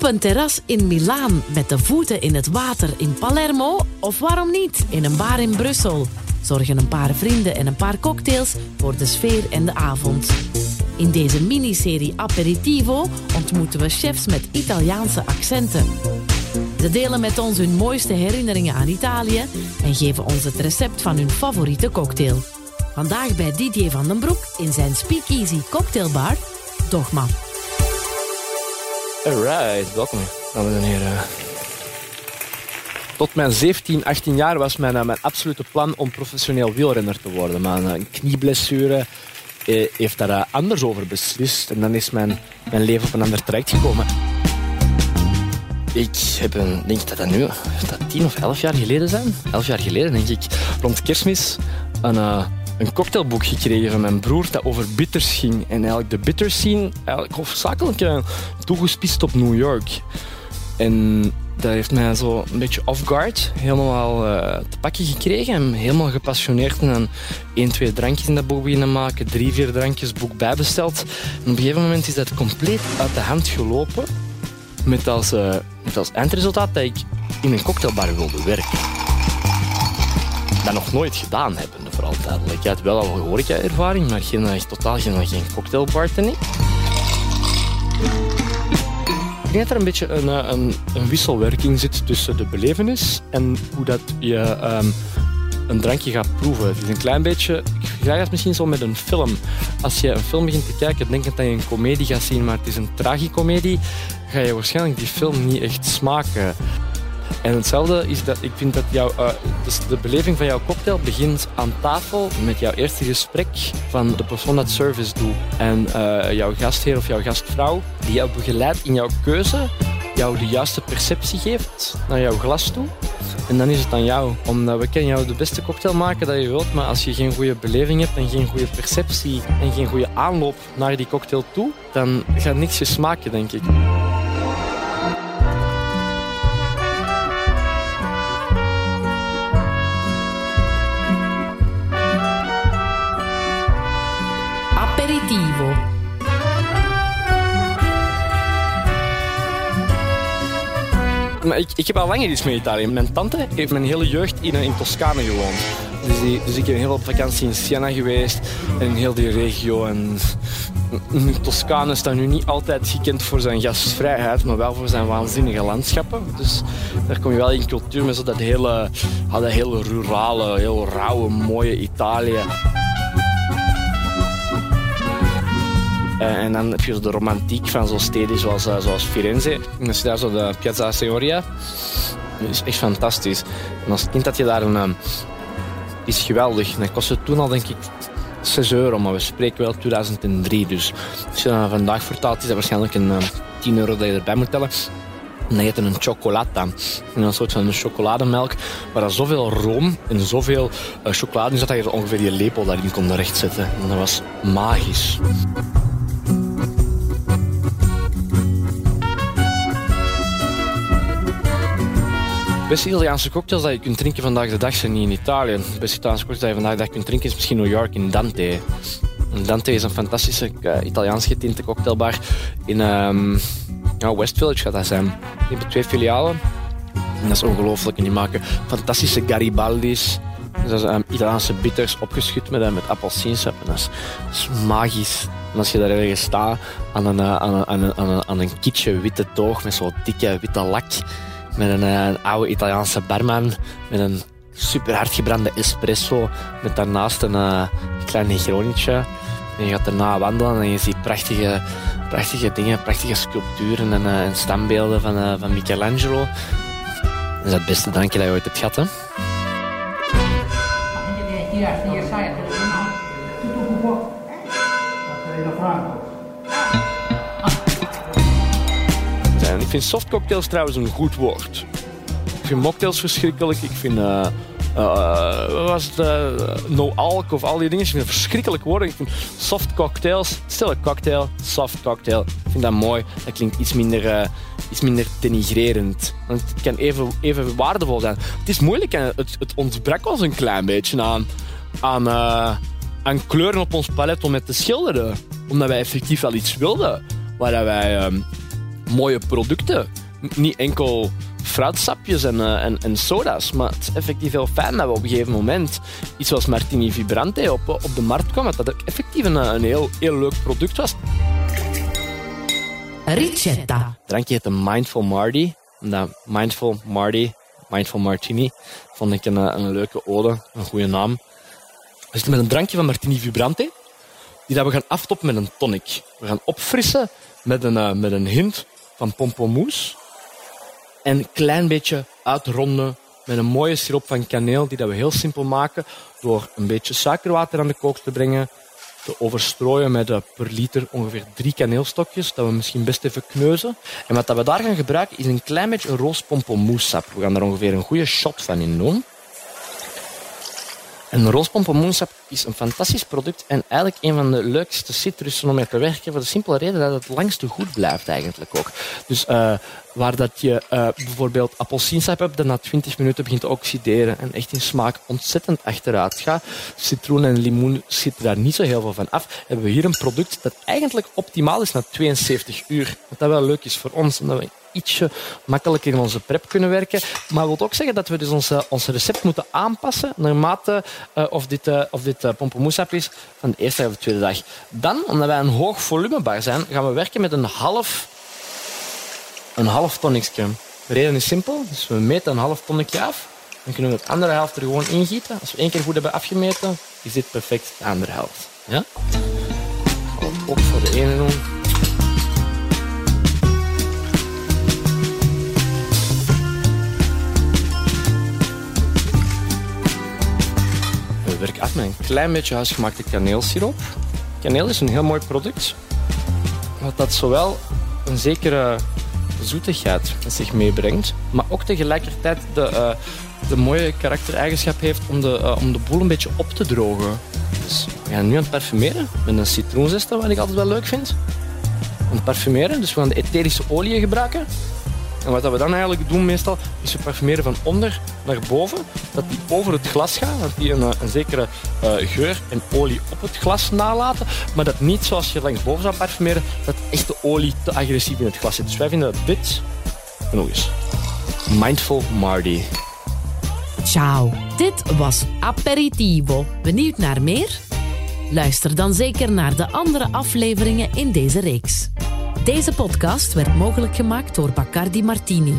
Op een terras in Milaan met de voeten in het water in Palermo of waarom niet in een bar in Brussel. Zorgen een paar vrienden en een paar cocktails voor de sfeer en de avond. In deze miniserie Aperitivo ontmoeten we chefs met Italiaanse accenten. Ze delen met ons hun mooiste herinneringen aan Italië en geven ons het recept van hun favoriete cocktail. Vandaag bij Didier van den Broek in zijn Speakeasy Cocktailbar Dogma. Alright, welkom, dames en heren. Tot mijn 17, 18 jaar was mijn, eh, mijn absolute plan om professioneel wielrenner te worden. Maar een knieblessure eh, heeft daar eh, anders over beslist. En dan is mijn, mijn leven op een ander traject gekomen. Ik heb een, denk dat dat nu dat 10 of 11 jaar geleden zijn. 11 jaar geleden, denk ik, rond kerstmis een, een cocktailboek gekregen van mijn broer dat over bitters ging. En eigenlijk de bitters scene eigenlijk hoofdzakelijk uh, toegespitst op New York. En dat heeft mij zo een beetje off-guard helemaal uh, te pakken gekregen. En helemaal gepassioneerd en één, twee drankjes in dat boek beginnen maken. Drie, vier drankjes boek bijbesteld. En op een gegeven moment is dat compleet uit de hand gelopen. Met als, uh, met als eindresultaat dat ik in een cocktailbar wilde werken. Dat nog nooit gedaan hebben, vooral duidelijkheid. Wel al horeca-ervaring, maar geen, totaal geen, geen cocktailbartending. Ik denk dat er een beetje een, een, een, wisselwerking zit tussen de belevenis en hoe dat je um, een drankje gaat proeven. Het is een klein beetje, ik vergelijk het misschien zo met een film. Als je een film begint te kijken, denk je dat je een komedie gaat zien, maar het is een tragicomedie, ga je waarschijnlijk die film niet echt smaken. En hetzelfde is dat ik vind dat jouw, uh, dus de beleving van jouw cocktail begint aan tafel met jouw eerste gesprek van de persoon dat service doet. En uh, jouw gastheer of jouw gastvrouw die jou begeleidt in jouw keuze, jou de juiste perceptie geeft naar jouw glas toe. En dan is het aan jou. Omdat we kunnen jou de beste cocktail maken dat je wilt, maar als je geen goede beleving hebt en geen goede perceptie en geen goede aanloop naar die cocktail toe, dan gaat niks je smaken, denk ik. Aperitivo. Maar ik, ik heb al langer iets met Italië. Mijn tante heeft mijn hele jeugd in, in Toscane gewoond. Dus, die, dus ik ben heel op vakantie in Siena geweest. En in heel die regio. En Toscane staat nu niet altijd gekend voor zijn gastvrijheid, maar wel voor zijn waanzinnige landschappen. Dus daar kom je wel in cultuur met zo dat hele, dat hele rurale, heel rauwe, mooie Italië. En dan heb je de romantiek van zo'n steden zoals, zoals Firenze. En als je daar zo de Piazza Signoria, dat is echt fantastisch. En als kind had je daar een... is geweldig. En dat kostte toen al, denk ik, 6 euro, maar we spreken wel 2003. Dus als je dat vandaag vertaalt, is dat waarschijnlijk een 10 euro dat je erbij moet tellen. En heet een chocolata. Een soort van chocolademelk waar er zoveel room en zoveel uh, chocolade in dat je ongeveer die lepel daarin kon rechtzetten. En dat was magisch. Beste Italiaanse cocktails dat je kunt drinken vandaag de dag zijn niet in Italië. De beste Italiaanse cocktails dat je vandaag de dag kunt drinken is misschien New York in Dante. Dante is een fantastische uh, Italiaans getinte cocktailbar in um, ja, West Village gaat dat zijn. Die hebben twee filialen. En dat is ongelooflijk. En die maken fantastische Garibaldi's. Dat is um, Italiaanse bitters opgeschud met, uh, met. En dat is, magisch. En als je daar ergens staat aan een, uh, aan een, aan een, een, witte toog met zo'n dikke witte lak met een, oude Italiaanse barman, met een super hard gebrande espresso, met daarnaast een uh, klein negronietje. En je gaat daarna wandelen en je ziet prachtige, prachtige dingen, prachtige sculpturen en, uh, en standbeelden van, uh, van Michelangelo. Dat is het beste dankje dat je ooit hebt gehad, hè? Ik vind softcocktails trouwens een goed woord. Ik vind mocktails verschrikkelijk. Ik vind... Uh, uh, was het? Uh, no alk of al die dingen. Ik vind het verschrikkelijk woorden. Ik vind soft cocktails. Stel een cocktail, soft cocktail. Ik vind dat mooi. Dat klinkt iets minder, iets minder denigrerend. Want het kan even, even waardevol zijn. Het is moeilijk en het, het ontbrak ons een klein beetje aan, aan, aan kleuren op ons palet om met te schilderen. Omdat wij effectief wel iets wilden. Waar wij mooie producten. Niet enkel fruitsapjes en, uh, en, en, soda's, maar het is effectief heel fijn dat we op een gegeven moment iets zoals Martini Vibrante op, op de markt kwam, dat dat ook effectief een, een heel, heel leuk product was. Ricetta. drankje heet een Mindful Marty. Dat Mindful Marty, Mindful Martini, vond ik een, een leuke ode, een goede naam. We zitten met een drankje van Martini Vibrante, die dat we gaan aftoppen met een tonic. We gaan opfrissen met een, uh, met een hint van pompoenmoes. En een klein beetje uitronden met een mooie siroop van kaneel, die dat we heel simpel maken door een beetje suikerwater aan de kook te brengen, te overstrooien met per liter ongeveer drie kaneelstokjes, dat we misschien best even kneuzen. En wat we daar gaan gebruiken is een klein beetje roos pompoenmoessap. We gaan daar ongeveer een goede shot van in doen. En roospompoenmoensap is een fantastisch product en eigenlijk een van de leukste citrussen om mee te werken voor de simpele reden dat het langste goed blijft eigenlijk ook. Dus uh, waar dat je uh, bijvoorbeeld appelsiensap hebt dat na 20 minuten begint te oxideren en echt in smaak ontzettend achteruit gaat. Citroen en limoen zitten daar niet zo heel veel van af. Hebben we hier een product dat eigenlijk optimaal is na 72 uur. Wat dat wel leuk is voor ons, omdat we ietsje makkelijker in onze prep kunnen werken. Maar dat wil ook zeggen dat we dus onze, recept moeten aanpassen naarmate uh, of dit, uh, of dit uh, is van de eerste of de tweede dag. Dan, omdat wij een hoog volumebar zijn, gaan we werken met een half, een half. De reden is simpel, dus we meten een half tonnetje af. Dan kunnen we het andere helft er gewoon ingieten. Als we één keer goed hebben afgemeten, is dit perfect de andere helft. Ja? Ook voor de ene doen. Werk af met een klein beetje huisgemaakte kaneelsiroop. Kaneel is een heel mooi product, wat dat zowel een zekere zoetigheid met zich meebrengt, maar ook tegelijkertijd de, uh, de mooie karaktereigenschap heeft om de, uh, om de boel een beetje op te drogen. Dus we gaan nu aan het parfumeren met een citroenzester, wat ik altijd wel leuk vind. Aan het parfumeren, dus we gaan de etherische olie gebruiken. En wat we dan eigenlijk doen meestal, is we parfumeren van onder naar boven. Dat die over het glas gaat, dat die een, een zekere uh, geur en olie op het glas nalaten. Maar dat niet zoals je langs boven zou parfumeren, dat echt de olie te agressief in het glas zit. Dus wij vinden dat dit, nog eens, Mindful Marty. Ciao, dit was Aperitivo. Benieuwd naar meer? Luister dan zeker naar de andere afleveringen in deze reeks. Deze podcast werd mogelijk gemaakt door Bacardi Martini.